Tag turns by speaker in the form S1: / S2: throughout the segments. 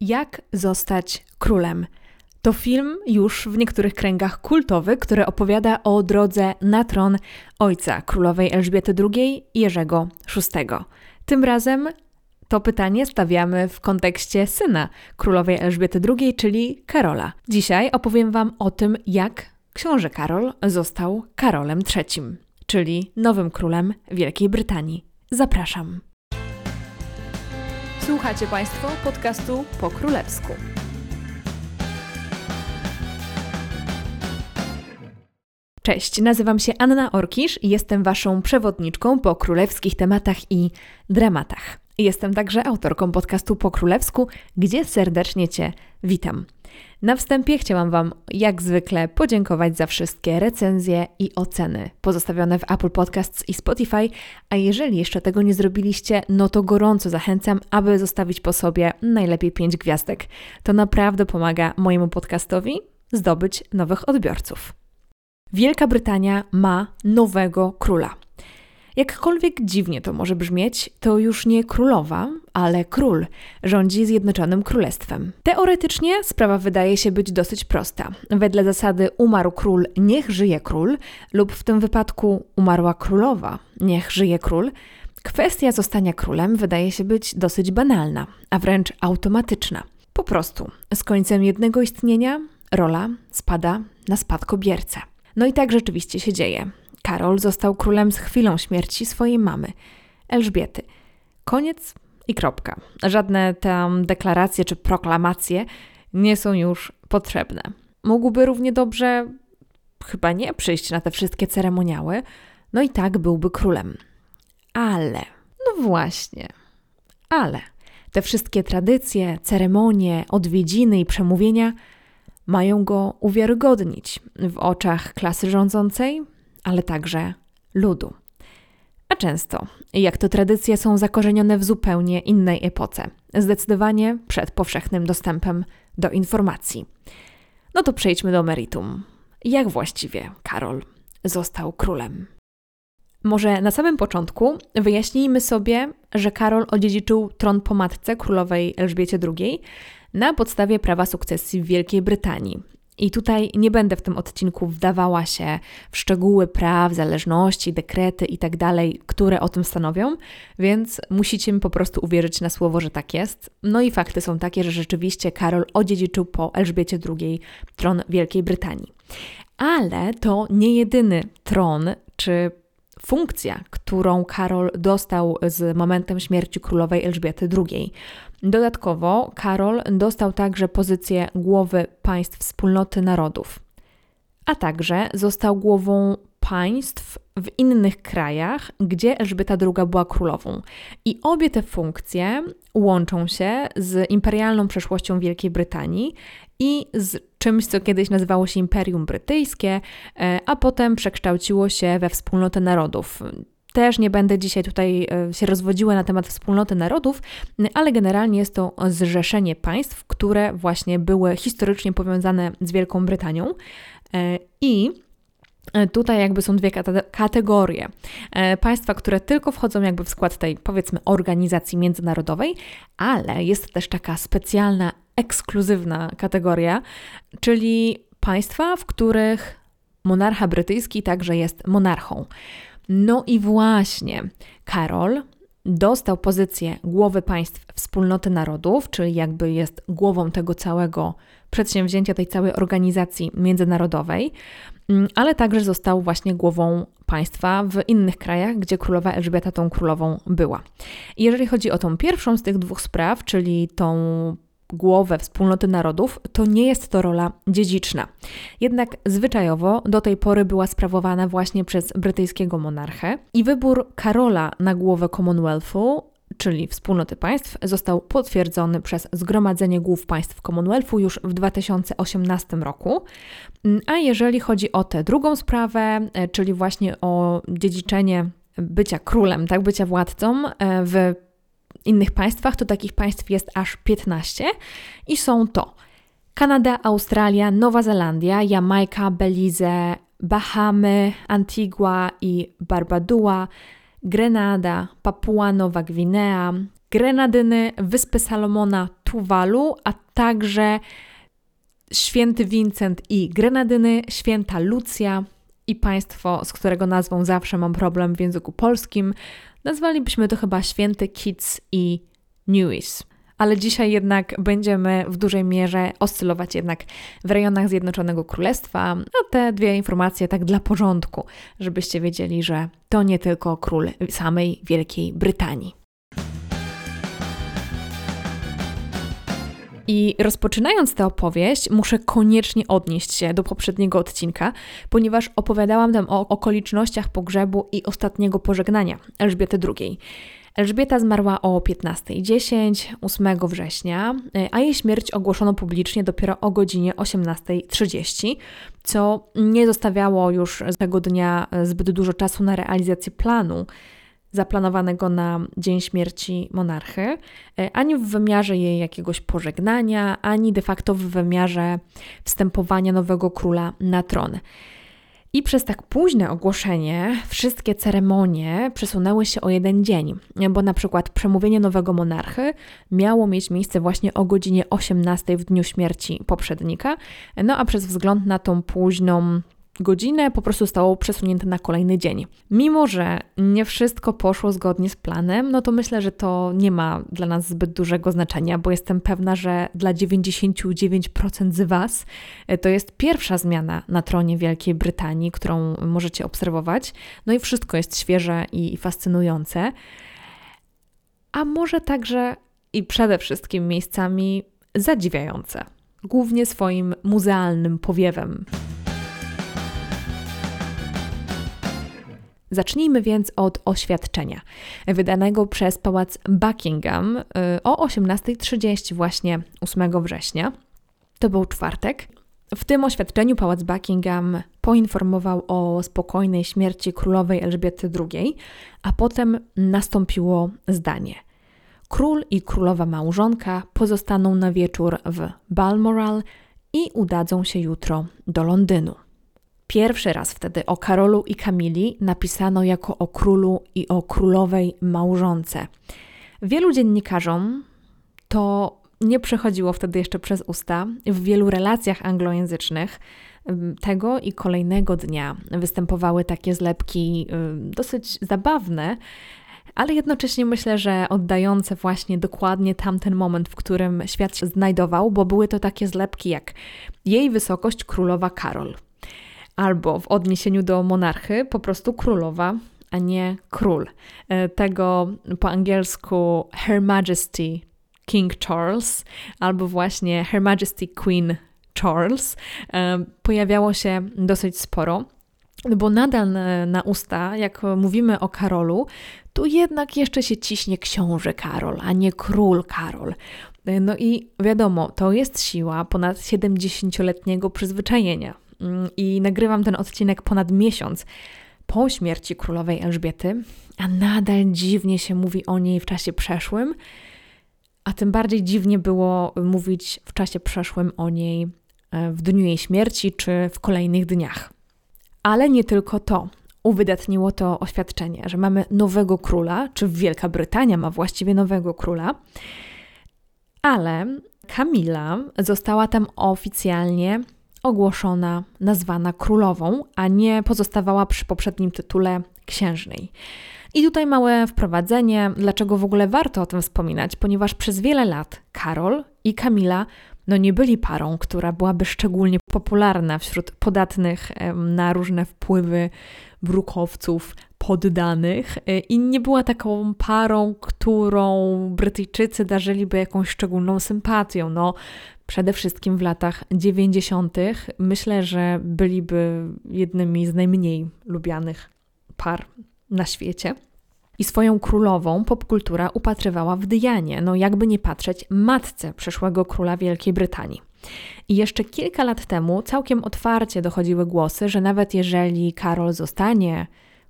S1: Jak zostać królem? To film już w niektórych kręgach kultowy, który opowiada o drodze na tron ojca królowej Elżbiety II Jerzego VI. Tym razem to pytanie stawiamy w kontekście syna królowej Elżbiety II, czyli Karola. Dzisiaj opowiem Wam o tym, jak książę Karol został Karolem III, czyli nowym królem Wielkiej Brytanii. Zapraszam. Słuchacie Państwo podcastu po królewsku. Cześć, nazywam się Anna Orkisz i jestem Waszą przewodniczką po królewskich tematach i dramatach. Jestem także autorką podcastu po królewsku, gdzie serdecznie Cię witam. Na wstępie chciałam Wam, jak zwykle, podziękować za wszystkie recenzje i oceny pozostawione w Apple Podcasts i Spotify. A jeżeli jeszcze tego nie zrobiliście, no to gorąco zachęcam, aby zostawić po sobie najlepiej 5 gwiazdek. To naprawdę pomaga mojemu podcastowi zdobyć nowych odbiorców. Wielka Brytania ma nowego króla. Jakkolwiek dziwnie to może brzmieć, to już nie królowa, ale król rządzi Zjednoczonym Królestwem. Teoretycznie sprawa wydaje się być dosyć prosta. Wedle zasady umarł król, niech żyje król, lub w tym wypadku umarła królowa, niech żyje król, kwestia zostania królem wydaje się być dosyć banalna, a wręcz automatyczna. Po prostu z końcem jednego istnienia rola spada na spadkobiercę. No i tak rzeczywiście się dzieje. Karol został królem z chwilą śmierci swojej mamy, Elżbiety. Koniec i kropka. Żadne tam deklaracje czy proklamacje nie są już potrzebne. Mógłby równie dobrze, chyba nie, przyjść na te wszystkie ceremoniały, no i tak byłby królem. Ale, no właśnie, ale te wszystkie tradycje, ceremonie, odwiedziny i przemówienia mają go uwiarygodnić w oczach klasy rządzącej, ale także ludu. A często, jak to tradycje są zakorzenione w zupełnie innej epoce, zdecydowanie przed powszechnym dostępem do informacji. No to przejdźmy do meritum. Jak właściwie Karol został królem? Może na samym początku wyjaśnijmy sobie, że Karol odziedziczył tron po matce królowej Elżbiecie II na podstawie prawa sukcesji w Wielkiej Brytanii, i tutaj nie będę w tym odcinku wdawała się w szczegóły praw, zależności, dekrety i tak które o tym stanowią, więc musicie mi po prostu uwierzyć na słowo, że tak jest. No i fakty są takie, że rzeczywiście Karol odziedziczył po Elżbiecie II tron Wielkiej Brytanii. Ale to nie jedyny tron czy funkcja, którą Karol dostał z momentem śmierci królowej Elżbiety II. Dodatkowo Karol dostał także pozycję głowy państw wspólnoty narodów, a także został głową państw w innych krajach, gdzie Elżbieta II była królową. I obie te funkcje łączą się z imperialną przeszłością Wielkiej Brytanii i z czymś, co kiedyś nazywało się Imperium Brytyjskie, e, a potem przekształciło się we wspólnotę narodów. Też nie będę dzisiaj tutaj e, się rozwodziła na temat wspólnoty narodów, ale generalnie jest to zrzeszenie państw, które właśnie były historycznie powiązane z Wielką Brytanią. E, I Tutaj jakby są dwie kategorie. Państwa, które tylko wchodzą jakby w skład tej powiedzmy organizacji międzynarodowej, ale jest też taka specjalna, ekskluzywna kategoria, czyli państwa, w których monarcha brytyjski także jest monarchą. No i właśnie Karol dostał pozycję głowy państw wspólnoty narodów, czyli jakby jest głową tego całego przedsięwzięcia, tej całej organizacji międzynarodowej, ale także został właśnie głową państwa w innych krajach, gdzie królowa Elżbieta tą królową była. I jeżeli chodzi o tą pierwszą z tych dwóch spraw, czyli tą głowę wspólnoty narodów, to nie jest to rola dziedziczna. Jednak zwyczajowo do tej pory była sprawowana właśnie przez brytyjskiego monarchę i wybór Karola na głowę Commonwealthu czyli wspólnoty państw, został potwierdzony przez Zgromadzenie Głów Państw Commonwealthu już w 2018 roku. A jeżeli chodzi o tę drugą sprawę, e, czyli właśnie o dziedziczenie bycia królem, tak, bycia władcą e, w innych państwach, to takich państw jest aż 15 i są to Kanada, Australia, Nowa Zelandia, Jamajka, Belize, Bahamy, Antigua i Barbadua, Grenada, Papua Nowa Gwinea, Grenadyny, Wyspy Salomona, Tuwalu, a także święty Vincent i Grenadyny, święta Lucja i państwo, z którego nazwą zawsze mam problem w języku polskim, nazwalibyśmy to chyba święty Kitts i Nevis ale dzisiaj jednak będziemy w dużej mierze oscylować jednak w rejonach Zjednoczonego Królestwa. No te dwie informacje tak dla porządku, żebyście wiedzieli, że to nie tylko król samej Wielkiej Brytanii. I rozpoczynając tę opowieść, muszę koniecznie odnieść się do poprzedniego odcinka, ponieważ opowiadałam tam o okolicznościach pogrzebu i ostatniego pożegnania Elżbiety II. Elżbieta zmarła o 15.10 8 września, a jej śmierć ogłoszono publicznie dopiero o godzinie 18.30, co nie zostawiało już tego dnia zbyt dużo czasu na realizację planu zaplanowanego na dzień śmierci monarchy, ani w wymiarze jej jakiegoś pożegnania, ani de facto w wymiarze wstępowania nowego króla na tron. I przez tak późne ogłoszenie wszystkie ceremonie przesunęły się o jeden dzień, bo na przykład przemówienie nowego monarchy miało mieć miejsce właśnie o godzinie 18 w dniu śmierci poprzednika, no a przez wzgląd na tą późną godzinę po prostu zostało przesunięte na kolejny dzień. Mimo, że nie wszystko poszło zgodnie z planem, no to myślę, że to nie ma dla nas zbyt dużego znaczenia, bo jestem pewna, że dla 99% z Was e, to jest pierwsza zmiana na tronie Wielkiej Brytanii, którą możecie obserwować. No i wszystko jest świeże i fascynujące. A może także i przede wszystkim miejscami zadziwiające, głównie swoim muzealnym powiewem. Zacznijmy więc od oświadczenia, wydanego przez pałac Buckingham y, o 18.30 właśnie 8 września. To był czwartek. W tym oświadczeniu pałac Buckingham poinformował o spokojnej śmierci królowej Elżbiety II, a potem nastąpiło zdanie. Król i królowa małżonka pozostaną na wieczór w Balmoral i udadzą się jutro do Londynu. Pierwszy raz wtedy o Karolu i Kamili napisano jako o królu i o królowej małżonce. Wielu dziennikarzom to nie przechodziło wtedy jeszcze przez usta. W wielu relacjach anglojęzycznych tego i kolejnego dnia występowały takie zlepki dosyć zabawne, ale jednocześnie myślę, że oddające właśnie dokładnie tamten moment, w którym świat się znajdował, bo były to takie zlepki jak jej wysokość królowa Karol albo w odniesieniu do monarchy po prostu królowa, a nie król. E, tego po angielsku Her Majesty King Charles albo właśnie Her Majesty Queen Charles e, pojawiało się dosyć sporo. Bo nadal na usta, jak mówimy o Karolu, tu jednak jeszcze się ciśnie książę Karol, a nie król Karol. E, no i wiadomo, to jest siła ponad 70-letniego przyzwyczajenia. Mm, i nagrywam ten odcinek ponad miesiąc po śmierci królowej Elżbiety, a nadal dziwnie się mówi o niej w czasie przeszłym, a tym bardziej dziwnie było mówić w czasie przeszłym o niej e, w dniu jej śmierci czy w kolejnych dniach. Ale nie tylko to. Uwydatniło to oświadczenie, że mamy nowego króla, czy Wielka Brytania ma właściwie nowego króla, ale Kamila została tam oficjalnie ogłoszona, nazwana królową, a nie pozostawała przy poprzednim tytule księżnej. I tutaj małe wprowadzenie, dlaczego w ogóle warto o tym wspominać, ponieważ przez wiele lat Karol i Kamila no nie byli parą, która byłaby szczególnie popularna wśród podatnych na różne wpływy brukowców, poddanych e, i nie była taką parą, którą Brytyjczycy darzyliby jakąś szczególną sympatią. No, przede wszystkim w latach 90. myślę, że byliby jednymi z najmniej lubianych par na świecie. I swoją królową popkultura upatrywała w Dianie, no jakby nie patrzeć, matce przyszłego króla Wielkiej Brytanii. I jeszcze kilka lat temu całkiem otwarcie dochodziły głosy, że nawet jeżeli Karol zostanie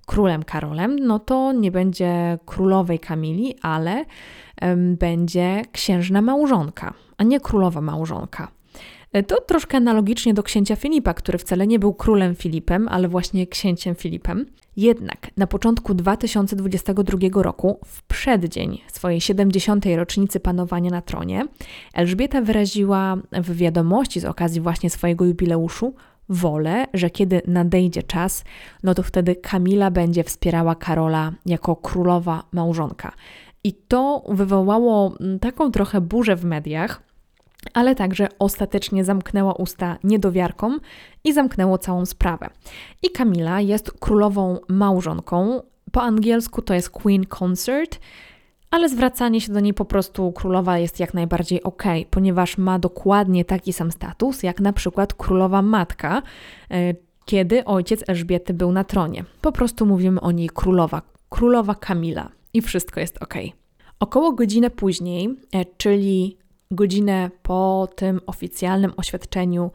S1: królem Karolem, no to nie będzie królowej Kamili, ale będzie księżna małżonka, a nie królowa małżonka. E, to troszkę analogicznie do księcia Filipa, który wcale nie był królem Filipem, ale właśnie księciem Filipem. Jednak na początku 2022 roku, w przeddzień swojej 70. rocznicy panowania na tronie, Elżbieta wyraziła w wiadomości z okazji właśnie swojego jubileuszu wolę, że kiedy nadejdzie czas, no to wtedy Kamila będzie wspierała Karola jako królowa małżonka. I to wywołało mm, taką trochę burzę w mediach, ale także ostatecznie zamknęła usta niedowiarkom i zamknęło całą sprawę. I Kamila jest królową małżonką. Po angielsku to jest Queen Consort, ale zwracanie się do niej po prostu królowa jest jak najbardziej ok, ponieważ ma dokładnie taki sam status jak na przykład królowa matka, e, kiedy ojciec Elżbiety był na tronie. Po prostu mówimy o niej królowa, królowa Kamila i wszystko jest ok. Około godzinę później, e, czyli godzinę po tym oficjalnym oświadczeniu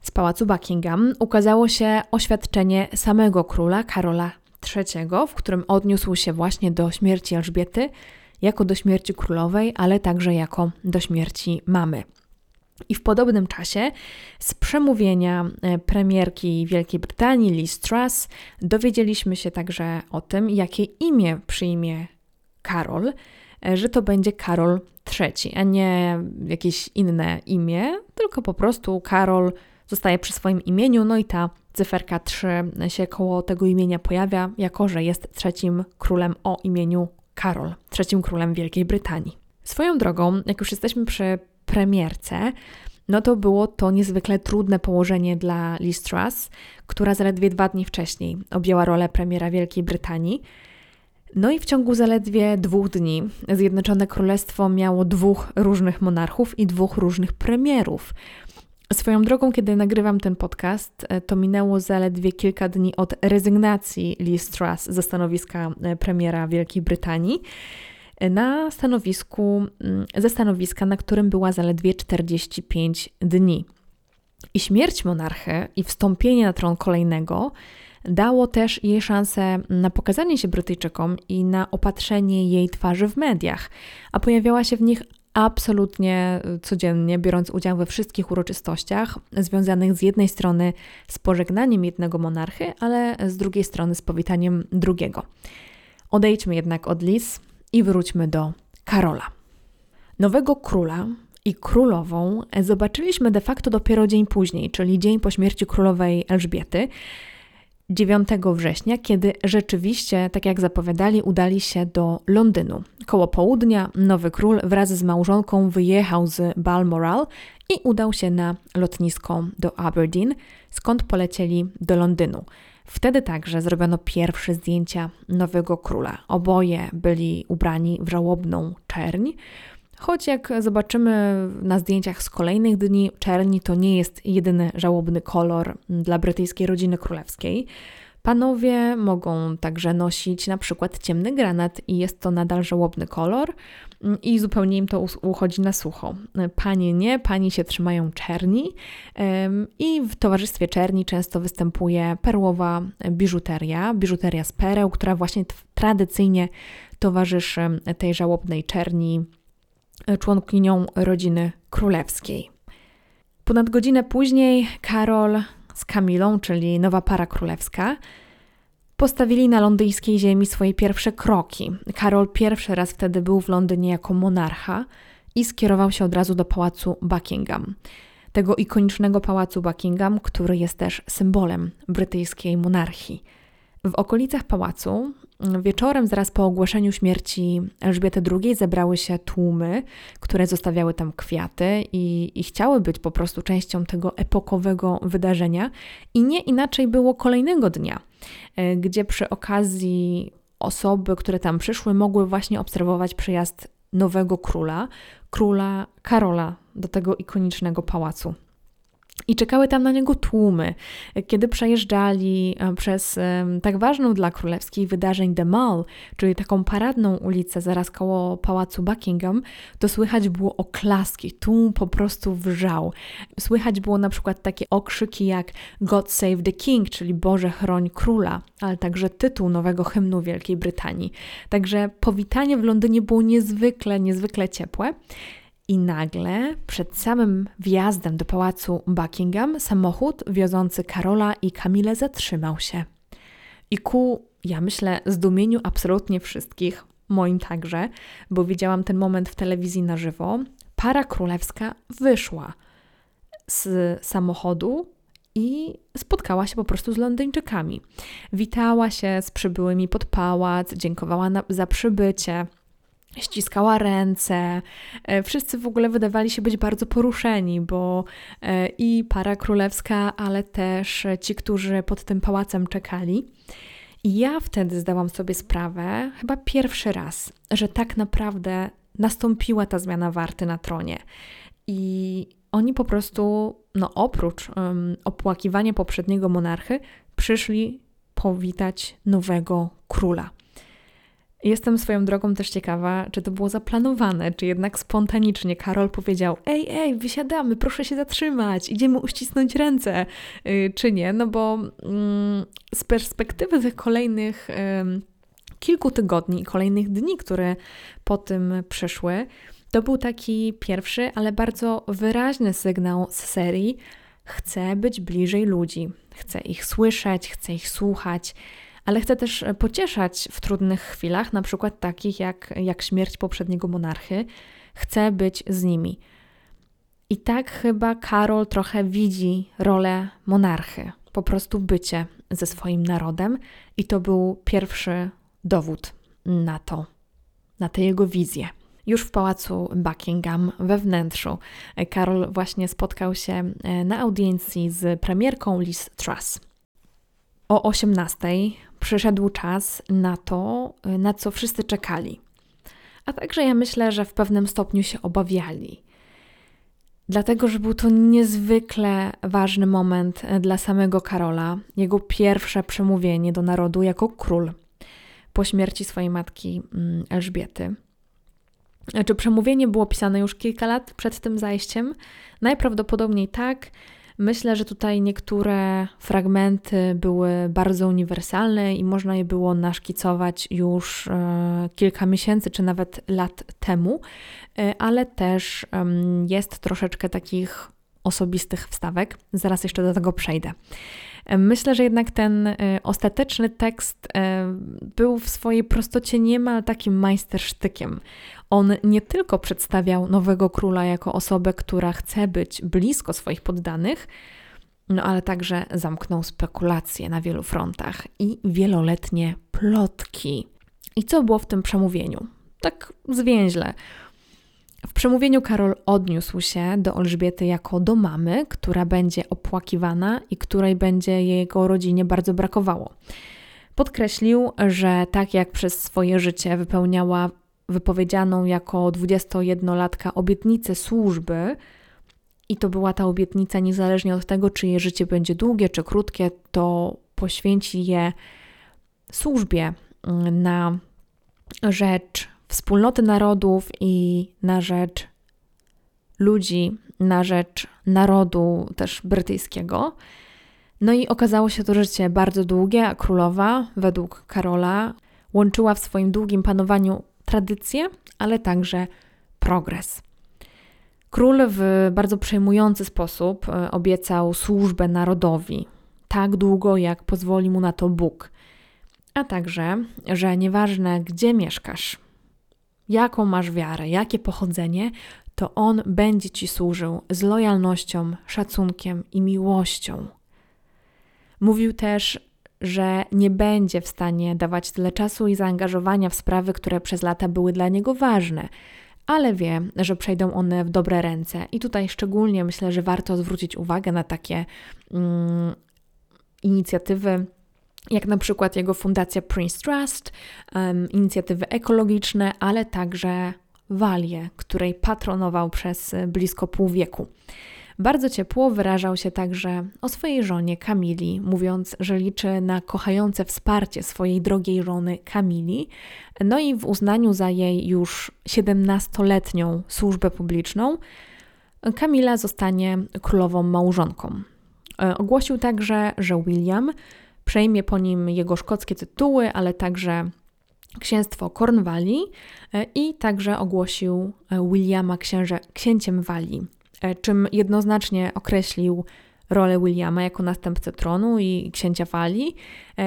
S1: z pałacu Buckingham, ukazało się oświadczenie samego króla Karola III, w którym odniósł się właśnie do śmierci Elżbiety, jako do śmierci królowej, ale także jako do śmierci mamy. I w podobnym czasie z przemówienia e, premierki Wielkiej Brytanii Liz Truss dowiedzieliśmy się także o tym, jakie imię przyjmie Karol, e, że to będzie Karol III, a nie jakieś inne imię, tylko po prostu Karol zostaje przy swoim imieniu, no i ta cyferka 3 się koło tego imienia pojawia, jako że jest trzecim królem o imieniu Karol, trzecim królem Wielkiej Brytanii. Swoją drogą, jak już jesteśmy przy premierce, no to było to niezwykle trudne położenie dla Liz Truss, która zaledwie dwa dni wcześniej objęła rolę premiera Wielkiej Brytanii. No i w ciągu zaledwie dwóch dni Zjednoczone Królestwo miało dwóch różnych monarchów i dwóch różnych premierów. Swoją drogą, kiedy nagrywam ten podcast, e, to minęło zaledwie kilka dni od rezygnacji Liz Truss ze stanowiska e, premiera Wielkiej Brytanii e, na stanowisku, mm, ze stanowiska, na którym była zaledwie 45 dni. I śmierć monarchy i wstąpienie na tron kolejnego dało też jej szansę na pokazanie się Brytyjczykom i na opatrzenie jej twarzy w mediach, a pojawiała się w nich absolutnie y, codziennie, biorąc udział we wszystkich uroczystościach związanych z jednej strony z pożegnaniem jednego monarchy, ale z drugiej strony z powitaniem drugiego. Odejdźmy jednak od Lis i wróćmy do Karola. Nowego króla i królową zobaczyliśmy de facto dopiero dzień później, czyli dzień po śmierci królowej Elżbiety, 9 września, kiedy rzeczywiście, tak jak zapowiadali, udali się do Londynu. Koło południa nowy król wraz z małżonką wyjechał z Balmoral i udał się na lotnisko do Aberdeen, skąd polecieli do Londynu. Wtedy także zrobiono pierwsze zdjęcia nowego króla. Oboje byli ubrani w żałobną czerń. Choć jak zobaczymy na zdjęciach z kolejnych dni, czerni to nie jest jedyny żałobny kolor dla brytyjskiej rodziny królewskiej. Panowie mogą także nosić na przykład ciemny granat i jest to nadal żałobny kolor i zupełnie im to uchodzi na sucho. Panie nie, pani się trzymają czerni i w towarzystwie czerni często występuje perłowa biżuteria, biżuteria z pereł, która właśnie tradycyjnie towarzyszy tej żałobnej czerni członkinią rodziny królewskiej. Ponad godzinę później Karol z Kamilą, czyli nowa para królewska, postawili na londyńskiej ziemi swoje pierwsze kroki. Karol pierwszy raz wtedy był w Londynie jako monarcha i skierował się od razu do pałacu Buckingham. Tego ikonicznego pałacu Buckingham, który jest też symbolem brytyjskiej monarchii. W okolicach pałacu Wieczorem, zaraz po ogłoszeniu śmierci Elżbiety II, zebrały się tłumy, które zostawiały tam kwiaty i, i chciały być po prostu częścią tego epokowego wydarzenia. I nie inaczej było kolejnego dnia, e, gdzie przy okazji osoby, które tam przyszły, mogły właśnie obserwować przyjazd nowego króla, króla Karola, do tego ikonicznego pałacu. I czekały tam na niego tłumy. Kiedy przejeżdżali e, przez tak ważną dla królewskich wydarzeń The Mall, czyli taką paradną ulicę zaraz koło pałacu Buckingham, to słychać było oklaski, tłum po prostu wrzał. Słychać było na przykład takie okrzyki jak God Save the King, czyli Boże chroń króla, ale także tytuł nowego hymnu Wielkiej Brytanii. Także powitanie w Londynie było niezwykle, niezwykle ciepłe. I nagle, przed samym wjazdem do pałacu Buckingham, samochód wiozący Karola i Kamilę zatrzymał się. I ku, ja myślę, zdumieniu absolutnie wszystkich, moim także, bo widziałam ten moment w telewizji na żywo, para królewska wyszła z samochodu i spotkała się po prostu z Londyńczykami. Witała się z przybyłymi pod pałac, dziękowała na, za przybycie ściskała ręce. E, wszyscy w ogóle wydawali się być bardzo poruszeni, bo e, i para królewska, ale też ci, którzy pod tym pałacem czekali. I ja wtedy zdałam sobie sprawę, chyba pierwszy raz, że tak naprawdę nastąpiła ta zmiana warty na tronie. I oni po prostu, no oprócz um, opłakiwania poprzedniego monarchy, przyszli powitać nowego króla. Jestem swoją drogą też ciekawa, czy to było zaplanowane, czy jednak spontanicznie Karol powiedział: Ej, ej, wysiadamy, proszę się zatrzymać, idziemy uścisnąć ręce, yy, czy nie? No bo yy, z perspektywy tych kolejnych yy, kilku tygodni i kolejnych dni, które po tym przyszły, to był taki pierwszy, ale bardzo wyraźny sygnał z serii: chcę być bliżej ludzi, chcę ich słyszeć, chcę ich słuchać ale chcę też pocieszać w trudnych chwilach, na przykład takich jak, jak śmierć poprzedniego monarchy. Chcę być z nimi. I tak chyba Karol trochę widzi rolę monarchy, po prostu bycie ze swoim narodem, i to był pierwszy dowód na to, na tę jego wizję. Już w pałacu Buckingham we wnętrzu Karol właśnie spotkał się e, na audiencji z premierką Liz Truss. O 18 przyszedł czas na to, na co wszyscy czekali. A także ja myślę, że w pewnym stopniu się obawiali. Dlatego, że był to niezwykle ważny moment dla samego Karola, jego pierwsze przemówienie do narodu jako król po śmierci swojej matki mm, Elżbiety. Czy przemówienie było pisane już kilka lat przed tym zajściem? Najprawdopodobniej tak. Myślę, że tutaj niektóre fragmenty były bardzo uniwersalne i można je było naszkicować już e, kilka miesięcy czy nawet lat temu, e, ale też jest troszeczkę takich osobistych wstawek. Zaraz jeszcze do tego przejdę. E, myślę, że jednak ten ostateczny tekst był w swojej prostocie niemal takim majstersztykiem. On nie tylko przedstawiał nowego króla jako osobę, która chce być blisko swoich poddanych, no ale także zamknął spekulacje na wielu frontach i wieloletnie plotki. I co było w tym przemówieniu? Tak zwięźle. W przemówieniu Karol odniósł się do Elżbiety jako do mamy, która będzie opłakiwana i której będzie jego rodzinie bardzo brakowało. Podkreślił, że tak jak przez swoje życie wypełniała wypowiedzianą jako 21-latka obietnicę służby, i to była ta obietnica niezależnie od tego, czy jej życie będzie długie czy krótkie, to poświęci je służbie mm, na rzecz wspólnoty narodów i na rzecz ludzi, na rzecz narodu też brytyjskiego. No i okazało się to życie bardzo długie, a królowa, według Karola, łączyła w swoim długim panowaniu tradycję, ale także progres. Król w bardzo przejmujący sposób e, obiecał służbę narodowi, tak długo jak pozwoli mu na to Bóg, a także, że nieważne gdzie mieszkasz, jaką masz wiarę, jakie pochodzenie, to on będzie ci służył z lojalnością, szacunkiem i miłością. Mówił też, że nie będzie w stanie dawać tyle czasu i zaangażowania w sprawy, które przez lata były dla niego ważne, ale wie, że przejdą one w dobre ręce. I tutaj szczególnie myślę, że warto zwrócić uwagę na takie mm, inicjatywy, jak na przykład jego fundacja Prince Trust, um, inicjatywy ekologiczne, ale także Walie, której patronował przez blisko pół wieku. Bardzo ciepło wyrażał się także o swojej żonie Kamili, mówiąc, że liczy na kochające wsparcie swojej drogiej żony Kamili, no i w uznaniu za jej już 17-letnią służbę publiczną, Kamila zostanie królową małżonką. E, ogłosił także, że William przejmie po nim jego szkockie tytuły, ale także księstwo Cornwalli e, i także ogłosił e, Williama księże, księciem Walii, czym jednoznacznie określił rolę Williama jako następcę tronu i księcia Walii,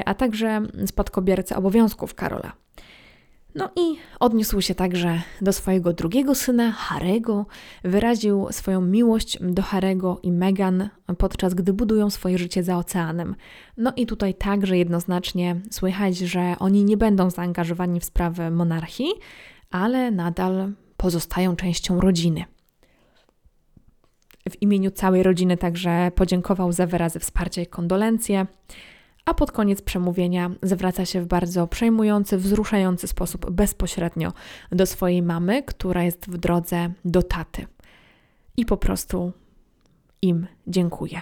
S1: a także spadkobiercę obowiązków Karola. No i odniósł się także do swojego drugiego syna, Harego. Wyraził swoją miłość do Harego i Meghan podczas gdy budują swoje życie za oceanem. No i tutaj także jednoznacznie słychać, że oni nie będą zaangażowani w sprawy monarchii, ale nadal pozostają częścią rodziny. W imieniu całej rodziny także podziękował za wyrazy wsparcia i kondolencje a pod koniec przemówienia zwraca się w bardzo przejmujący, wzruszający sposób bezpośrednio do swojej mamy, która jest w drodze do taty. I po prostu im dziękuję.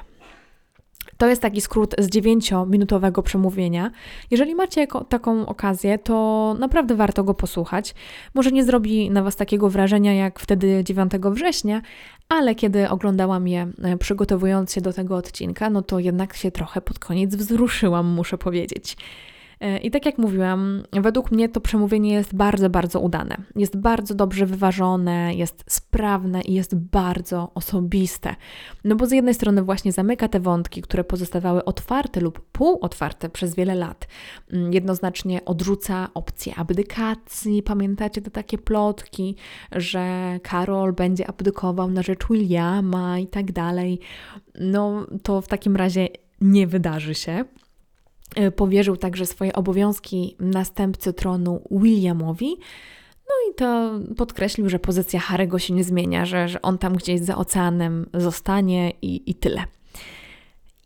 S1: To jest taki skrót z dziewięciominutowego przemówienia. Jeżeli macie taką okazję, to naprawdę warto go posłuchać. Może nie zrobi na Was takiego wrażenia jak wtedy 9 września, ale kiedy oglądałam je e, przygotowując się do tego odcinka, no to jednak się trochę pod koniec wzruszyłam, muszę powiedzieć. E, I tak jak mówiłam, według mnie to przemówienie jest bardzo, bardzo udane. Jest bardzo dobrze wyważone, jest sprawne i jest bardzo osobiste. No bo z jednej strony właśnie zamyka te wątki, które pozostawały otwarte lub półotwarte przez wiele lat. Mm, jednoznacznie odrzuca opcję abdykacji. Pamiętacie te takie plotki, że Karol będzie abdykował na rzecz Williama i tak dalej. No to w takim razie nie wydarzy się. E, powierzył także swoje obowiązki następcy tronu Williamowi. No i to podkreślił, że pozycja Harego się nie zmienia, że, że on tam gdzieś za oceanem zostanie i, i tyle.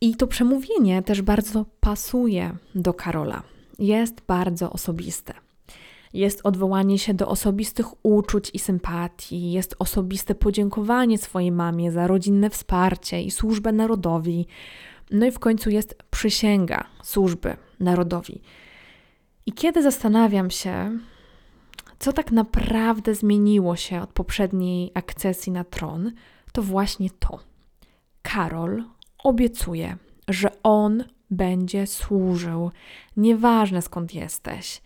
S1: I to przemówienie też bardzo pasuje do Karola. Jest bardzo osobiste. Jest odwołanie się do osobistych uczuć i sympatii, jest osobiste podziękowanie swojej mamie za rodzinne wsparcie i służbę narodowi. No i w końcu jest przysięga służby narodowi. I kiedy zastanawiam się, co tak naprawdę zmieniło się od poprzedniej akcesji na tron, to właśnie to. Karol obiecuje, że on będzie służył, nieważne skąd jesteś,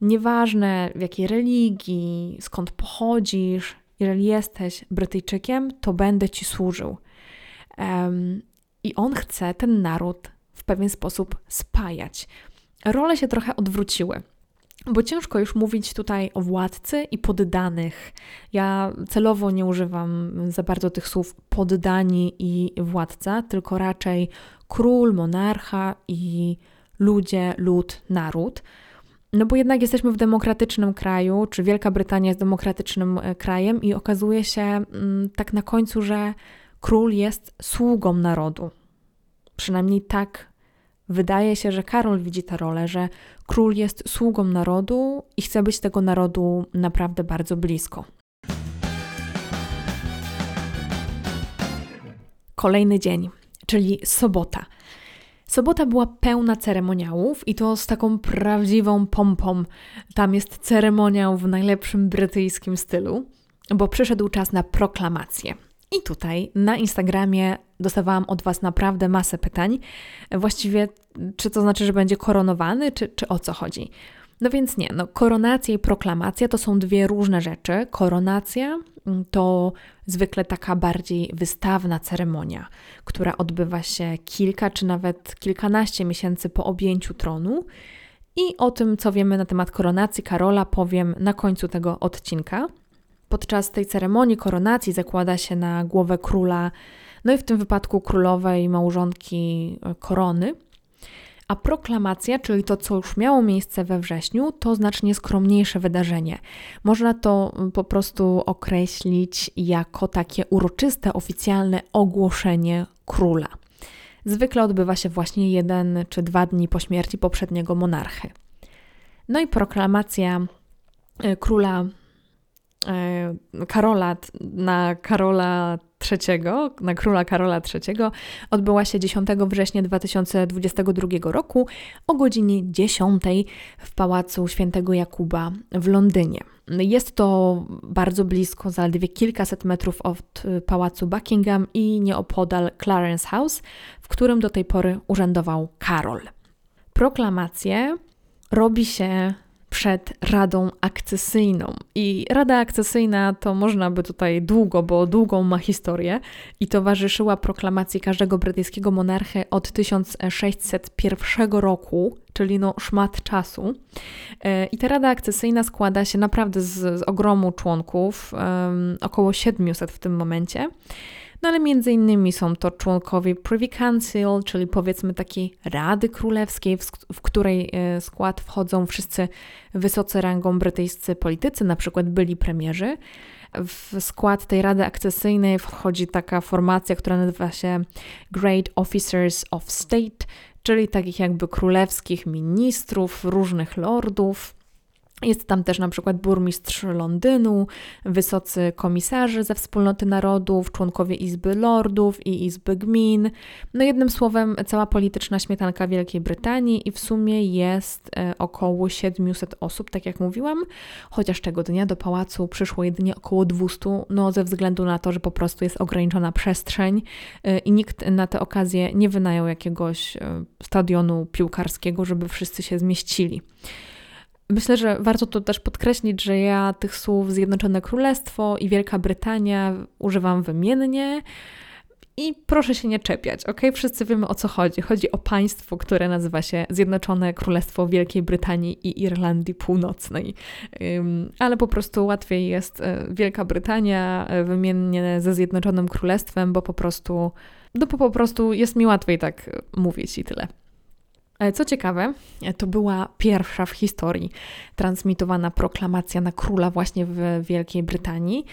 S1: nieważne w jakiej religii, skąd pochodzisz, jeżeli jesteś Brytyjczykiem, to będę ci służył. I on chce ten naród w pewien sposób spajać. Role się trochę odwróciły. Bo ciężko już mówić tutaj o władcy i poddanych. Ja celowo nie używam za bardzo tych słów poddani i władca, tylko raczej król, monarcha i ludzie, lud, naród. No bo jednak jesteśmy w demokratycznym kraju, czy Wielka Brytania jest demokratycznym e, krajem, i okazuje się mm, tak na końcu, że król jest sługą narodu. Przynajmniej tak wydaje się, że Karol widzi tę rolę, że król jest sługą narodu i chce być tego narodu naprawdę bardzo blisko. Kolejny dzień, czyli sobota. Sobota była pełna ceremoniałów i to z taką prawdziwą pompą. Tam jest ceremoniał w najlepszym brytyjskim stylu, bo przyszedł czas na proklamację. I tutaj na Instagramie dostawałam od Was naprawdę masę pytań. Właściwie, czy to znaczy, że będzie koronowany, czy, czy o co chodzi? No więc nie, no koronacja i proklamacja to są dwie różne rzeczy. Koronacja mm, to zwykle taka bardziej wystawna ceremonia, która odbywa się kilka czy nawet kilkanaście miesięcy po objęciu tronu. I o tym, co wiemy na temat koronacji Karola, powiem na końcu tego odcinka. Podczas tej ceremonii koronacji zakłada się na głowę króla, no i w tym wypadku królowej małżonki e, korony. A proklamacja, czyli to, co już miało miejsce we wrześniu, to znacznie skromniejsze wydarzenie. Można to po prostu określić jako takie uroczyste, oficjalne ogłoszenie króla. Zwykle odbywa się właśnie jeden czy dwa dni po śmierci poprzedniego monarchy. No i proklamacja e, króla Karola na Karola III, na króla Karola III, odbyła się 10 września 2022 roku o godzinie 10 w Pałacu Świętego Jakuba w Londynie. Jest to bardzo blisko, zaledwie kilkaset metrów od e, Pałacu Buckingham i nieopodal Clarence House, w którym do tej pory urzędował Karol. Proklamację robi się przed Radą Akcesyjną. I Rada Akcesyjna to można by tutaj długo, bo długą ma historię i towarzyszyła proklamacji każdego brytyjskiego monarchy od 1601 roku, czyli no szmat czasu. E, I ta Rada Akcesyjna składa się naprawdę z, z ogromu członków, um, około 700 w tym momencie. No ale między innymi są to członkowie Privy Council, czyli powiedzmy takiej Rady Królewskiej, w, w której e, skład wchodzą wszyscy wysoce rangą brytyjscy politycy, na przykład byli premierzy. W skład tej Rady Akcesyjnej wchodzi taka formacja, która nazywa się Great Officers of State, czyli takich jakby królewskich ministrów, różnych lordów. Jest tam też na przykład burmistrz Londynu, wysocy komisarze ze wspólnoty narodów, członkowie Izby Lordów i Izby Gmin. No jednym słowem, cała polityczna śmietanka Wielkiej Brytanii i w sumie jest e, około 700 osób, tak jak mówiłam, chociaż tego dnia do pałacu przyszło jedynie około 200, no ze względu na to, że po prostu jest ograniczona przestrzeń e, i nikt na tę okazję nie wynajął jakiegoś e, stadionu piłkarskiego, żeby wszyscy się zmieścili. Myślę, że warto tu też podkreślić, że ja tych słów Zjednoczone Królestwo i Wielka Brytania używam wymiennie. I proszę się nie czepiać, ok? Wszyscy wiemy o co chodzi. Chodzi o państwo, które nazywa się Zjednoczone Królestwo Wielkiej Brytanii i Irlandii Północnej. Ale po prostu łatwiej jest e, Wielka Brytania e, wymiennie ze Zjednoczonym Królestwem, bo po prostu, no bo po prostu jest mi łatwiej tak mówić i tyle. E, co ciekawe, e, to była pierwsza w historii transmitowana proklamacja na króla właśnie w Wielkiej Brytanii.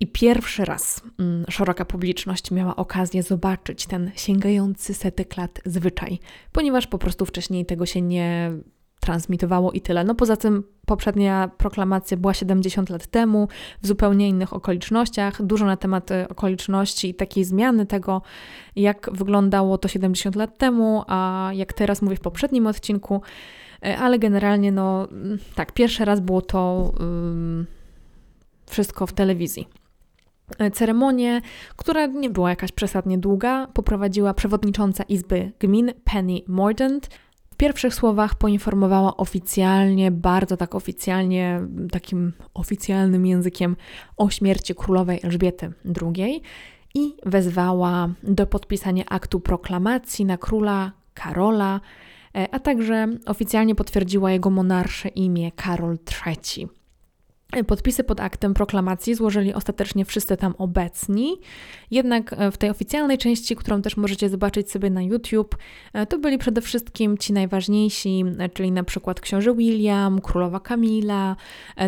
S1: I pierwszy raz mm, szeroka publiczność miała okazję zobaczyć ten sięgający setek lat zwyczaj, ponieważ po prostu wcześniej tego się nie transmitowało i tyle. No poza tym poprzednia proklamacja była 70 lat temu, w zupełnie innych okolicznościach. Dużo na temat e, okoliczności i takiej zmiany tego, jak wyglądało to 70 lat temu, a jak teraz mówię w poprzednim odcinku. E, ale generalnie, no mm, tak, pierwszy raz było to wszystko w telewizji. E, ceremonię, która nie była jakaś przesadnie długa, poprowadziła przewodnicząca Izby Gmin Penny Mordaunt, pierwszych słowach poinformowała oficjalnie, bardzo tak oficjalnie, takim oficjalnym językiem o śmierci królowej Elżbiety II i wezwała do podpisania aktu proklamacji na króla Karola, e, a także oficjalnie potwierdziła jego monarsze imię Karol III. Podpisy pod aktem proklamacji złożyli ostatecznie wszyscy tam obecni, jednak e, w tej oficjalnej części, którą też możecie zobaczyć sobie na YouTube, e, to byli przede wszystkim ci najważniejsi, e, czyli na przykład książę William, królowa Kamila,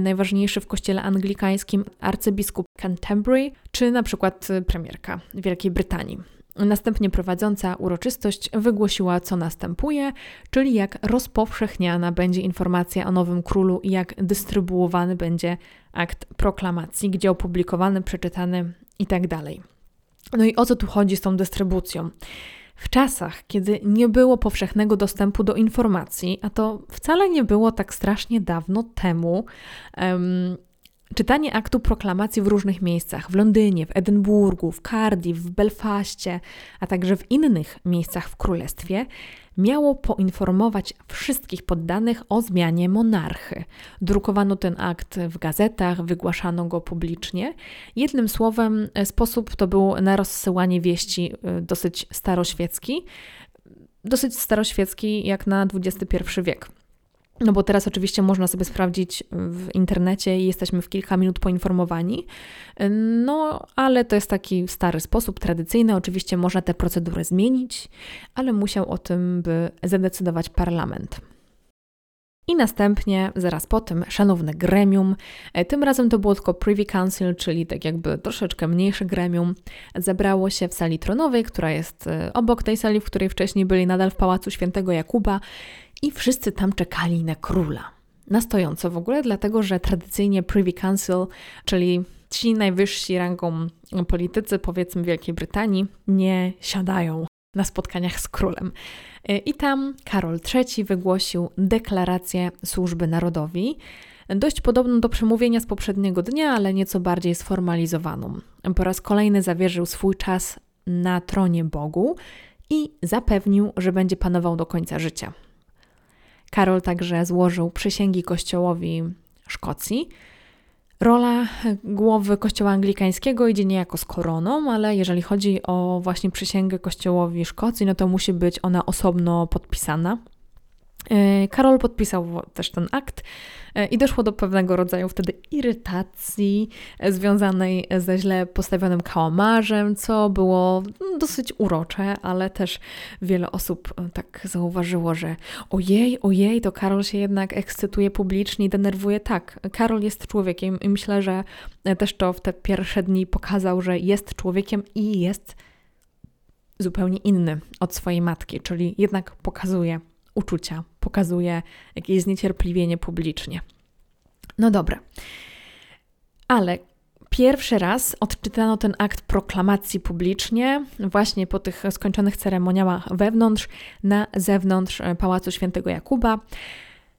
S1: najważniejszy w kościele anglikańskim arcybiskup Canterbury, czy na przykład premierka Wielkiej Brytanii. Następnie prowadząca uroczystość wygłosiła, co następuje, czyli jak rozpowszechniana będzie informacja o nowym królu i jak dystrybuowany będzie akt proklamacji, gdzie opublikowany, przeczytany itd. Tak no i o co tu chodzi z tą dystrybucją? W czasach, kiedy nie było powszechnego dostępu do informacji, a to wcale nie było tak strasznie dawno temu, um, Czytanie aktu proklamacji w różnych miejscach w Londynie, w Edynburgu, w Cardiff, w Belfaście, a także w innych miejscach w królestwie miało poinformować wszystkich poddanych o zmianie monarchy. Drukowano ten akt w gazetach, wygłaszano go publicznie. Jednym słowem, sposób to był na rozsyłanie wieści y, dosyć staroświecki, dosyć staroświecki jak na XXI wiek. No bo teraz oczywiście można sobie sprawdzić w internecie i jesteśmy w kilka minut poinformowani. No, ale to jest taki stary sposób, tradycyjny. Oczywiście można te procedury zmienić, ale musiał o tym by zadecydować parlament. I następnie, zaraz po tym, szanowne gremium, e, tym razem to było tylko Privy Council, czyli tak jakby troszeczkę mniejsze gremium, zebrało się w sali tronowej, która jest e, obok tej sali, w której wcześniej byli nadal w Pałacu Świętego Jakuba i wszyscy tam czekali na króla. Na stojąco w ogóle, dlatego że tradycyjnie Privy Council, czyli ci najwyżsi rangą politycy, powiedzmy Wielkiej Brytanii, nie siadają na spotkaniach z królem. I tam Karol III wygłosił deklarację służby narodowi, dość podobną do przemówienia z poprzedniego dnia, ale nieco bardziej sformalizowaną. Po raz kolejny zawierzył swój czas na tronie Bogu i zapewnił, że będzie panował do końca życia. Karol także złożył przysięgi Kościołowi Szkocji. Rola głowy Kościoła Anglikańskiego idzie niejako z koroną, ale jeżeli chodzi o właśnie przysięgę Kościołowi Szkocji, no to musi być ona osobno podpisana. E, Karol podpisał też ten akt e, i doszło do pewnego rodzaju wtedy irytacji e, związanej ze źle postawionym kałamarzem, co było dosyć urocze, ale też wiele osób tak zauważyło, że ojej, ojej, to Karol się jednak ekscytuje publicznie i denerwuje. Tak, Karol jest człowiekiem i myślę, że też to w te pierwsze dni pokazał, że jest człowiekiem i jest zupełnie inny od swojej matki, czyli jednak pokazuje uczucia, pokazuje jakieś zniecierpliwienie publicznie. No dobra. Ale pierwszy raz odczytano ten akt proklamacji publicznie, właśnie po tych skończonych ceremoniałach wewnątrz, na zewnątrz e, Pałacu Świętego Jakuba.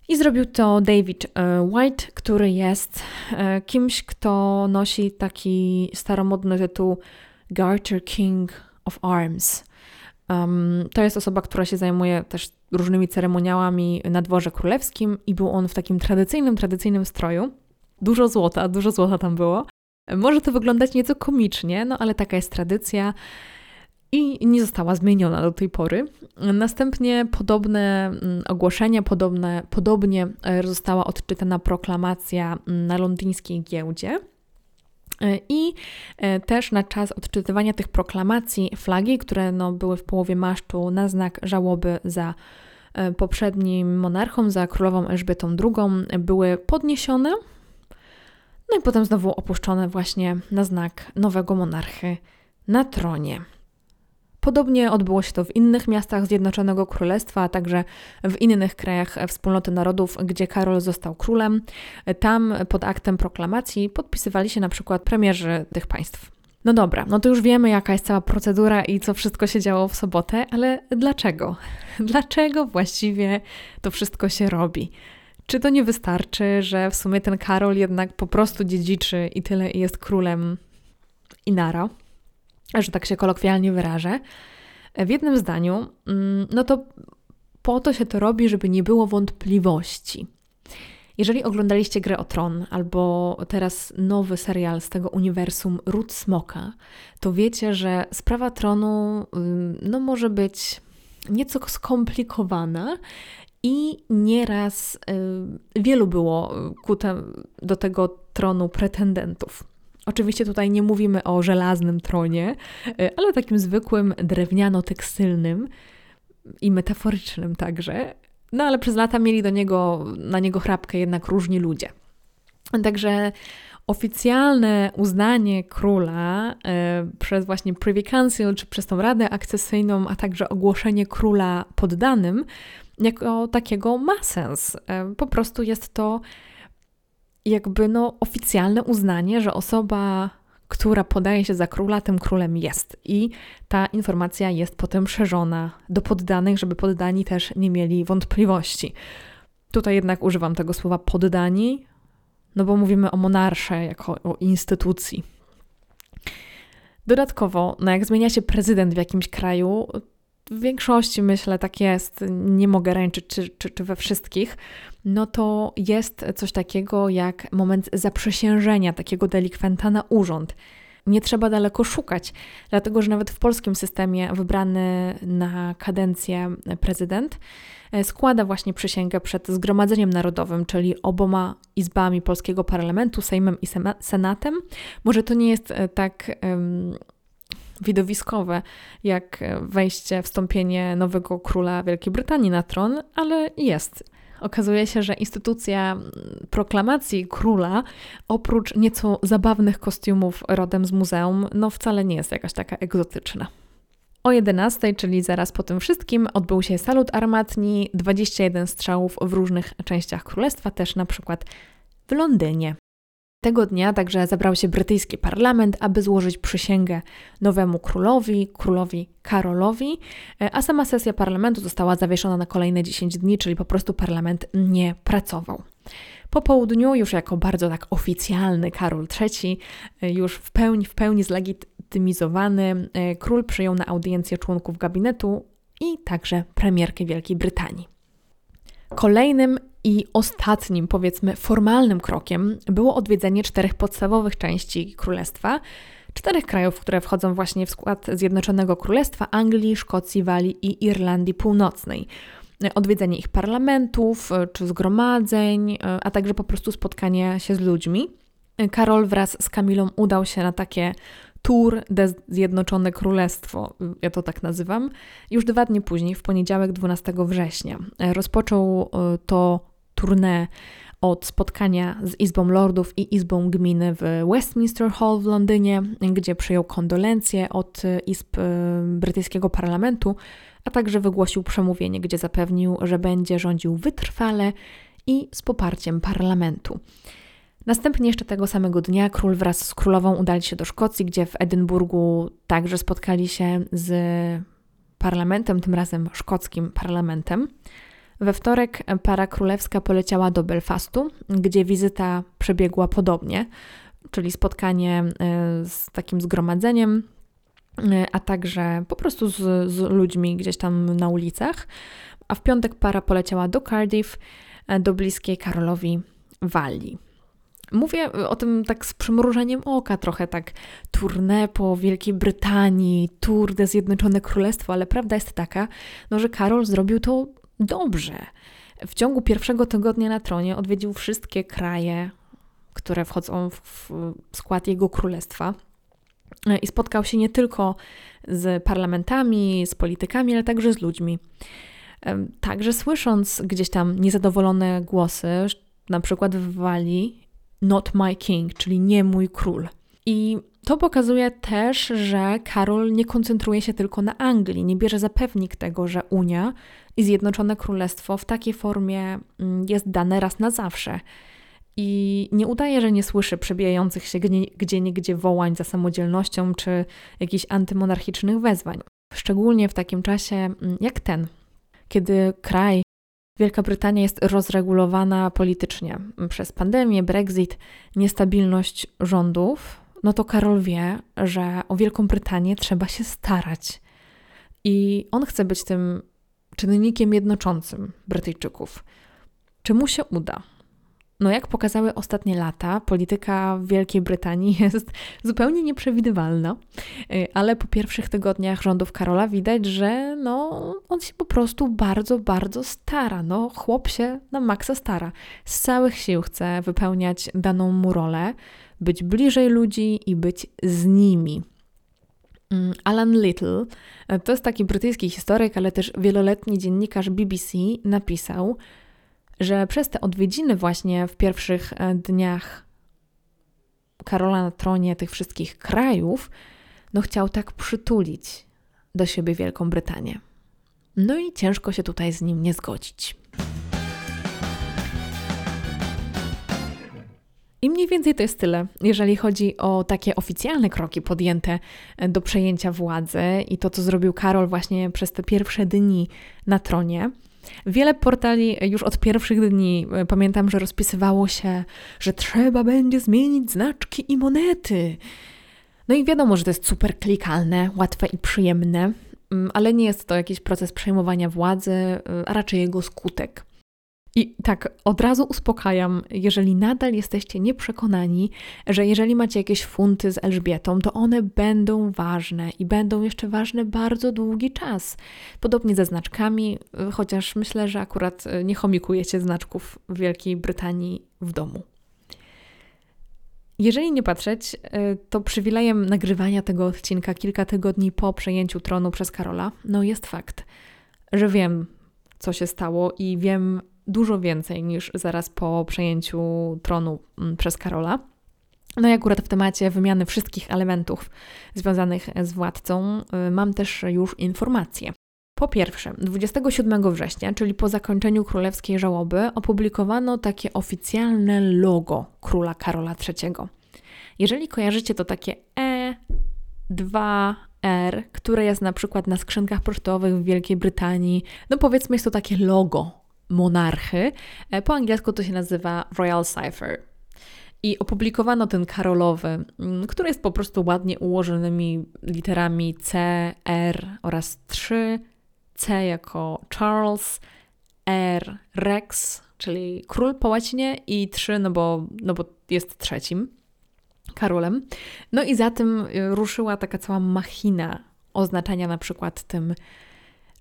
S1: I zrobił to David e, White, który jest e, kimś, kto nosi taki staromodny tytuł Garter King of Arms. Um, to jest osoba, która się zajmuje też różnymi ceremoniałami na dworze królewskim i był on w takim tradycyjnym, tradycyjnym stroju. Dużo złota, dużo złota tam było. Może to wyglądać nieco komicznie, no ale taka jest tradycja i nie została zmieniona do tej pory. Następnie podobne mm, ogłoszenie, podobne, podobnie e, została odczytana proklamacja mm, na londyńskiej giełdzie. E, I e, też na czas odczytywania tych proklamacji flagi, które no, były w połowie masztu na znak żałoby za e, poprzednim monarchą, za królową Elżbietą II, były podniesione, no i potem znowu opuszczone właśnie na znak nowego monarchy na tronie. Podobnie odbyło się to w innych miastach Zjednoczonego Królestwa, a także w innych krajach Wspólnoty Narodów, gdzie Karol został królem. Tam pod aktem proklamacji podpisywali się na przykład premierzy tych państw. No dobra, no to już wiemy, jaka jest cała procedura i co wszystko się działo w sobotę, ale dlaczego? Dlaczego właściwie to wszystko się robi? Czy to nie wystarczy, że w sumie ten Karol jednak po prostu dziedziczy i tyle i jest królem Inara? Że tak się kolokwialnie wyrażę, w jednym zdaniu, mm, no to po to się to robi, żeby nie było wątpliwości. Jeżeli oglądaliście Grę o Tron albo teraz nowy serial z tego uniwersum Ród Smoka, to wiecie, że sprawa tronu no, może być nieco skomplikowana i nieraz y, wielu było ku te, do tego tronu pretendentów. Oczywiście tutaj nie mówimy o żelaznym tronie, e, ale takim zwykłym drewniano-tekstylnym i metaforycznym także. No ale przez lata mieli do niego, na niego chrapkę jednak różni ludzie. Także oficjalne uznanie króla y, przez właśnie Privy Council, czy przez tą Radę Akcesyjną, a także ogłoszenie króla poddanym, jako takiego ma sens. Y, po prostu jest to jakby no oficjalne uznanie, że osoba, która podaje się za króla, tym królem jest. I ta informacja jest potem szerzona do poddanych, żeby poddani też nie mieli wątpliwości. Tutaj jednak używam tego słowa poddani, no bo mówimy o monarsze jako o instytucji. Dodatkowo, no jak zmienia się prezydent w jakimś kraju, w większości myślę tak jest, nie mogę ręczyć czy, czy, czy we wszystkich, no to jest coś takiego jak moment zaprzysiężenia takiego delikwenta na urząd. Nie trzeba daleko szukać, dlatego że nawet w polskim systemie wybrany na kadencję prezydent e, składa właśnie przysięgę przed Zgromadzeniem Narodowym, czyli oboma izbami polskiego parlamentu, Sejmem i Senatem. Może to nie jest e, tak. Um, widowiskowe, jak wejście, wstąpienie nowego króla Wielkiej Brytanii na tron, ale jest. Okazuje się, że instytucja proklamacji króla, oprócz nieco zabawnych kostiumów rodem z muzeum, no wcale nie jest jakaś taka egzotyczna. O 11, czyli zaraz po tym wszystkim, odbył się salut armatni, 21 strzałów w różnych częściach królestwa, też na przykład w Londynie. Tego dnia także zebrał się brytyjski parlament, aby złożyć przysięgę nowemu królowi, królowi Karolowi, e, a sama sesja parlamentu została zawieszona na kolejne 10 dni, czyli po prostu parlament nie pracował. Po południu, już jako bardzo tak oficjalny Karol III, e, już w pełni, w pełni zlegitymizowany, e, król przyjął na audiencję członków gabinetu i także premierkę Wielkiej Brytanii. Kolejnym i ostatnim, powiedzmy, formalnym krokiem było odwiedzenie czterech podstawowych części królestwa, czterech krajów, które wchodzą właśnie w skład Zjednoczonego Królestwa Anglii, Szkocji, Walii i Irlandii Północnej. Odwiedzenie ich parlamentów czy zgromadzeń, a także po prostu spotkanie się z ludźmi. Karol wraz z Kamilą udał się na takie Tour de Zjednoczone Królestwo, ja to tak nazywam, już dwa dni później, w poniedziałek 12 września. Rozpoczął e, to tournée od spotkania z Izbą Lordów i Izbą Gminy w Westminster Hall w Londynie, gdzie przyjął kondolencje od Izb e, brytyjskiego parlamentu, a także wygłosił przemówienie, gdzie zapewnił, że będzie rządził wytrwale i z poparciem parlamentu. Następnie jeszcze tego samego dnia król wraz z królową udali się do Szkocji, gdzie w Edynburgu także spotkali się z parlamentem, tym razem szkockim parlamentem. We wtorek para królewska poleciała do Belfastu, gdzie wizyta przebiegła podobnie, czyli spotkanie e, z takim zgromadzeniem, e, a także po prostu z, z ludźmi gdzieś tam na ulicach. A w piątek para poleciała do Cardiff, e, do bliskiej Karolowi Walii. Mówię o tym tak z przymrużeniem oka, trochę tak tournée po Wielkiej Brytanii, tour de Zjednoczone Królestwo, ale prawda jest taka, no, że Karol zrobił to dobrze. W ciągu pierwszego tygodnia na tronie odwiedził wszystkie kraje, które wchodzą w skład jego królestwa. I spotkał się nie tylko z parlamentami, z politykami, ale także z ludźmi. Także słysząc gdzieś tam niezadowolone głosy, na przykład w Walii not my king, czyli nie mój król. I to pokazuje też, że Karol nie koncentruje się tylko na Anglii, nie bierze za pewnik tego, że Unia i Zjednoczone Królestwo w takiej formie mm, jest dane raz na zawsze. I nie udaje, że nie słyszy przebijających się gdzie niegdzie wołań za samodzielnością czy jakichś antymonarchicznych wezwań. Szczególnie w takim czasie mm, jak ten, kiedy kraj Wielka Brytania jest rozregulowana politycznie przez pandemię, Brexit, niestabilność rządów, no to Karol wie, że o Wielką Brytanię trzeba się starać. I on chce być tym czynnikiem jednoczącym Brytyjczyków. Czy mu się uda? No, jak pokazały ostatnie lata, polityka Wielkiej Brytanii jest zupełnie nieprzewidywalna, y, ale po pierwszych tygodniach rządów Karola widać, że no, on się po prostu bardzo, bardzo stara. No, chłop się na maksa stara. Z całych sił chce wypełniać daną mu rolę, być bliżej ludzi i być z nimi. Mm, Alan Little, y, to jest taki brytyjski historyk, ale też wieloletni dziennikarz BBC, napisał, że przez te odwiedziny właśnie w pierwszych e, dniach Karola na tronie tych wszystkich krajów, no chciał tak przytulić do siebie Wielką Brytanię. No i ciężko się tutaj z nim nie zgodzić. I mniej więcej to jest tyle, jeżeli chodzi o takie oficjalne kroki podjęte e, do przejęcia władzy i to, co zrobił Karol właśnie przez te pierwsze dni na tronie. Wiele portali już od pierwszych dni e, pamiętam, że rozpisywało się, że trzeba będzie zmienić znaczki i monety. No i wiadomo, że to jest super klikalne, łatwe i przyjemne, mm, ale nie jest to jakiś proces przejmowania władzy, e, a raczej jego skutek. I tak od razu uspokajam, jeżeli nadal jesteście nieprzekonani, że jeżeli macie jakieś funty z Elżbietą, to one będą ważne i będą jeszcze ważne bardzo długi czas. Podobnie ze znaczkami, chociaż myślę, że akurat nie chomikujecie znaczków w Wielkiej Brytanii w domu. Jeżeli nie patrzeć, to przywilejem nagrywania tego odcinka kilka tygodni po przejęciu tronu przez Karola, no jest fakt, że wiem, co się stało i wiem, dużo więcej niż zaraz po przejęciu tronu mm, przez Karola. No i akurat w temacie wymiany wszystkich elementów związanych z władcą y, mam też już informacje. Po pierwsze, 27 września, czyli po zakończeniu królewskiej żałoby, opublikowano takie oficjalne logo króla Karola III. Jeżeli kojarzycie to takie E2R, które jest na przykład na skrzynkach pocztowych w Wielkiej Brytanii, no powiedzmy jest to takie logo monarchy. E, po angielsku to się nazywa Royal Cipher. I opublikowano ten karolowy, mm, który jest po prostu ładnie ułożonymi literami C, R oraz 3, C jako Charles, R, Rex, czyli król po łacinie i 3, no bo, no bo jest trzecim, Karolem. No i za tym y, ruszyła taka cała machina oznaczania na przykład tym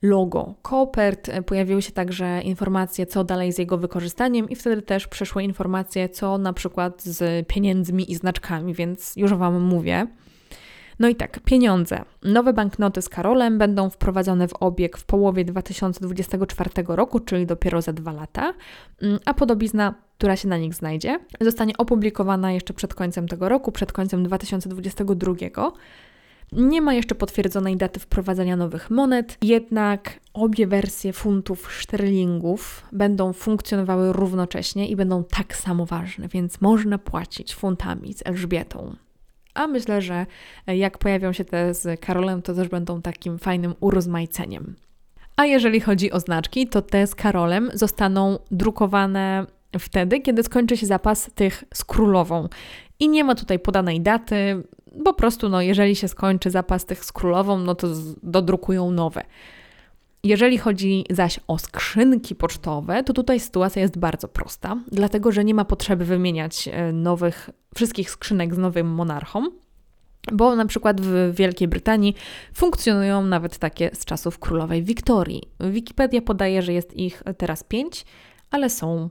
S1: logo Kopert. Pojawiły się także informacje, co dalej z jego wykorzystaniem, i wtedy też przeszły informacje, co na przykład z pieniędzmi i znaczkami, więc już Wam mówię. No i tak, pieniądze. Nowe banknoty z Karolem będą wprowadzone w obieg w połowie 2024 roku, czyli dopiero za dwa lata, mm, a podobizna, która się na nich znajdzie, zostanie opublikowana jeszcze przed końcem tego roku, przed końcem 2022. Nie ma jeszcze potwierdzonej daty wprowadzenia nowych monet, jednak obie wersje funtów szterlingów będą funkcjonowały równocześnie i będą tak samo ważne, więc można płacić funtami z Elżbietą. A myślę, że jak pojawią się te z Karolem, to też będą takim fajnym urozmaiceniem. A jeżeli chodzi o znaczki, to te z Karolem zostaną drukowane wtedy, kiedy skończy się zapas tych z królową. I nie ma tutaj podanej daty, po prostu, no, jeżeli się skończy zapas tych z królową, no to dodrukują nowe. Jeżeli chodzi zaś o skrzynki pocztowe, to tutaj sytuacja jest bardzo prosta, dlatego że nie ma potrzeby wymieniać e, nowych, wszystkich skrzynek z nowym monarchą, bo na przykład w Wielkiej Brytanii funkcjonują nawet takie z czasów królowej Wiktorii. Wikipedia podaje, że jest ich teraz pięć, ale są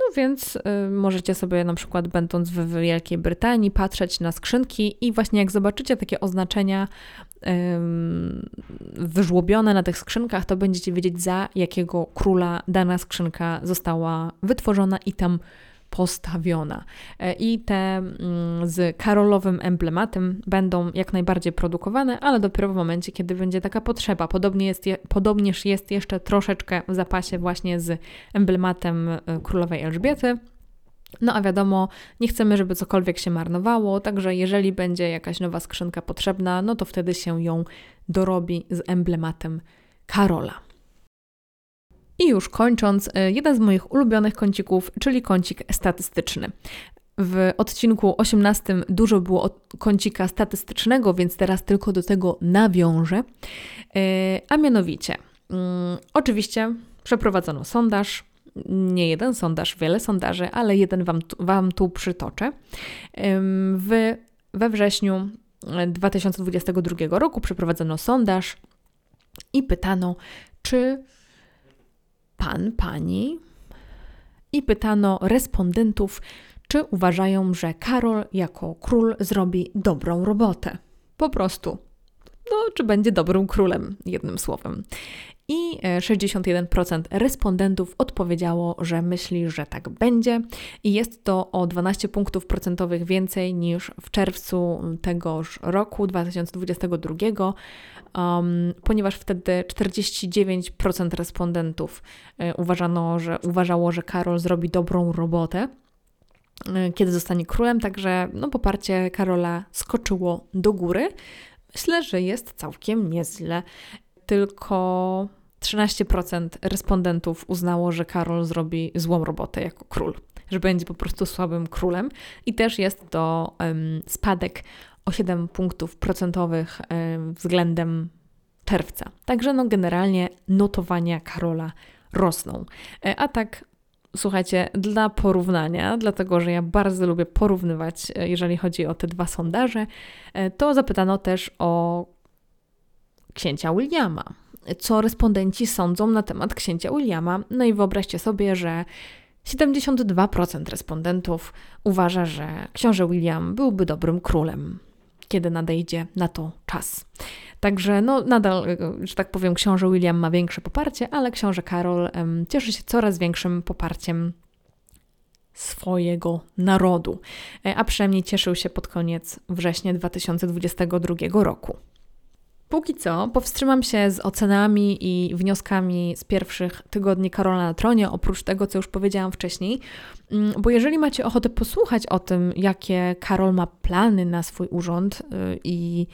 S1: no więc y, możecie sobie na przykład będąc w Wielkiej Brytanii patrzeć na skrzynki i właśnie jak zobaczycie takie oznaczenia y, wyżłobione na tych skrzynkach, to będziecie wiedzieć za jakiego króla dana skrzynka została wytworzona i tam postawiona. E, I te mm, z karolowym emblematem będą jak najbardziej produkowane, ale dopiero w momencie, kiedy będzie taka potrzeba. Podobnie jest, podobnież jest jeszcze troszeczkę w zapasie właśnie z emblematem e, królowej Elżbiety. No a wiadomo, nie chcemy, żeby cokolwiek się marnowało, także jeżeli będzie jakaś nowa skrzynka potrzebna, no to wtedy się ją dorobi z emblematem Karola. I już kończąc, e, jeden z moich ulubionych kącików, czyli kącik statystyczny. W odcinku 18 dużo było kącika statystycznego, więc teraz tylko do tego nawiążę. E, a mianowicie, mm, oczywiście przeprowadzono sondaż, nie jeden sondaż, wiele sondaży, ale jeden Wam, wam tu przytoczę. W, we wrześniu 2022 roku przeprowadzono sondaż i pytano, czy pan, pani i pytano respondentów, czy uważają, że Karol jako król zrobi dobrą robotę. Po prostu. No, czy będzie dobrym królem, jednym słowem. I 61% e, respondentów odpowiedziało, że myśli, że tak będzie. I jest to o 12 punktów procentowych więcej niż w czerwcu tegoż roku 2022 um, ponieważ wtedy 49% respondentów e, uważano, że, uważało, że Karol zrobi dobrą robotę e, kiedy zostanie królem, także no, poparcie Karola skoczyło do góry. Myślę, że jest całkiem nieźle. Tylko 13% respondentów uznało, że Karol zrobi złą robotę jako król, że będzie po prostu słabym królem. I też jest to um, spadek o 7 punktów procentowych względem czerwca. Także no generalnie notowania Karola rosną. E, a tak Słuchajcie, dla porównania, dlatego że ja bardzo lubię porównywać, e, jeżeli chodzi o te dwa sondaże, e, to zapytano też o księcia Williama. Co respondenci sądzą na temat księcia Williama? No i wyobraźcie sobie, że 72% respondentów uważa, że książę William byłby dobrym królem kiedy nadejdzie na to czas. Także no, nadal, że tak powiem, książę William ma większe poparcie, ale książę Karol um, cieszy się coraz większym poparciem swojego narodu, e, a przynajmniej cieszył się pod koniec września 2022 roku. Póki co powstrzymam się z ocenami i wnioskami z pierwszych tygodni Karola na tronie, oprócz tego, co już powiedziałam wcześniej, mm, bo jeżeli macie ochotę posłuchać o tym, jakie Karol ma plany na swój urząd y, i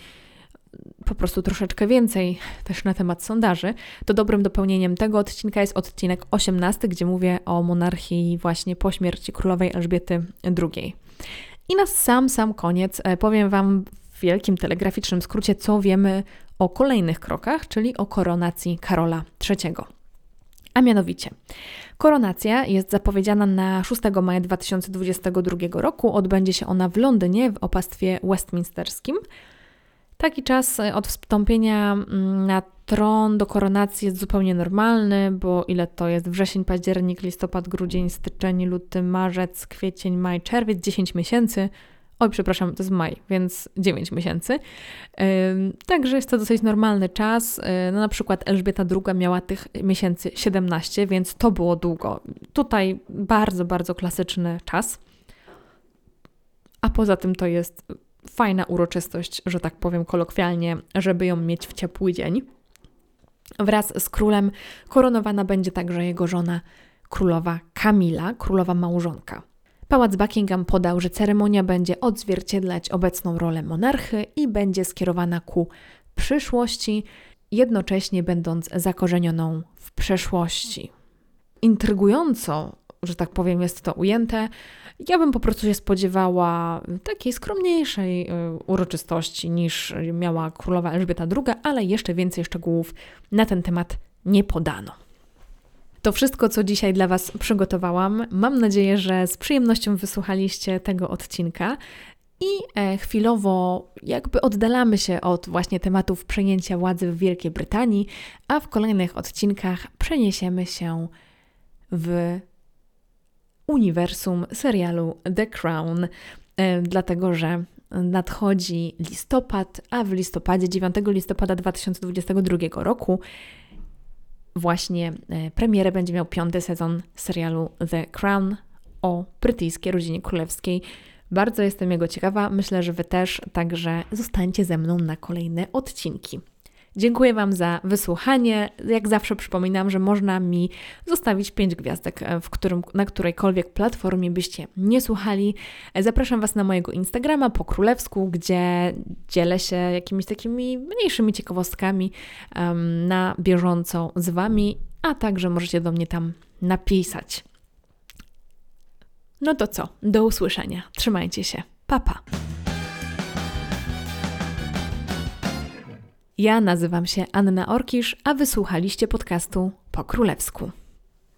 S1: po prostu troszeczkę więcej też na temat sondaży, to dobrym dopełnieniem tego odcinka jest odcinek 18, gdzie mówię o monarchii właśnie po śmierci królowej Elżbiety II. I na sam, sam koniec e, powiem Wam w wielkim telegraficznym skrócie, co wiemy o kolejnych krokach, czyli o koronacji Karola III. A mianowicie, koronacja jest zapowiedziana na 6 maja 2022 roku. Odbędzie się ona w Londynie w opastwie westminsterskim. Taki czas od wstąpienia mm, na tron do koronacji jest zupełnie normalny, bo ile to jest? Wrzesień, październik, listopad, grudzień, styczeń, luty, marzec, kwiecień, maj, czerwiec, 10 miesięcy. Oj, przepraszam, to jest maj, więc 9 miesięcy. Także jest to dosyć normalny czas. No, na przykład Elżbieta II miała tych miesięcy 17, więc to było długo. Tutaj bardzo, bardzo klasyczny czas. A poza tym to jest fajna uroczystość, że tak powiem kolokwialnie, żeby ją mieć w ciepły dzień. Wraz z królem koronowana będzie także jego żona królowa Kamila, królowa małżonka. Pałac Buckingham podał, że ceremonia będzie odzwierciedlać obecną rolę monarchy i będzie skierowana ku przyszłości, jednocześnie będąc zakorzenioną w przeszłości. Intrygująco, że tak powiem, jest to ujęte. Ja bym po prostu się spodziewała takiej skromniejszej y, uroczystości niż miała królowa Elżbieta II, ale jeszcze więcej szczegółów na ten temat nie podano. To wszystko, co dzisiaj dla Was przygotowałam. Mam nadzieję, że z przyjemnością wysłuchaliście tego odcinka. I e, chwilowo jakby oddalamy się od właśnie tematów przejęcia władzy w Wielkiej Brytanii, a w kolejnych odcinkach przeniesiemy się w uniwersum serialu The Crown, e, dlatego że nadchodzi listopad, a w listopadzie, 9 listopada 2022 roku, właśnie e, premierę będzie miał piąty sezon serialu The Crown o brytyjskiej rodzinie królewskiej. Bardzo jestem jego ciekawa, myślę, że Wy też, także zostańcie ze mną na kolejne odcinki. Dziękuję Wam za wysłuchanie. Jak zawsze przypominam, że można mi zostawić 5 gwiazdek, e, w którym, na którejkolwiek platformie byście nie słuchali. E, zapraszam Was na mojego Instagrama po królewsku, gdzie dzielę się jakimiś takimi mniejszymi ciekawostkami um, na bieżąco z Wami, a także możecie do mnie tam napisać. No to co? Do usłyszenia. Trzymajcie się. Papa. Pa. Ja nazywam się Anna Orkisz, a wysłuchaliście podcastu po królewsku.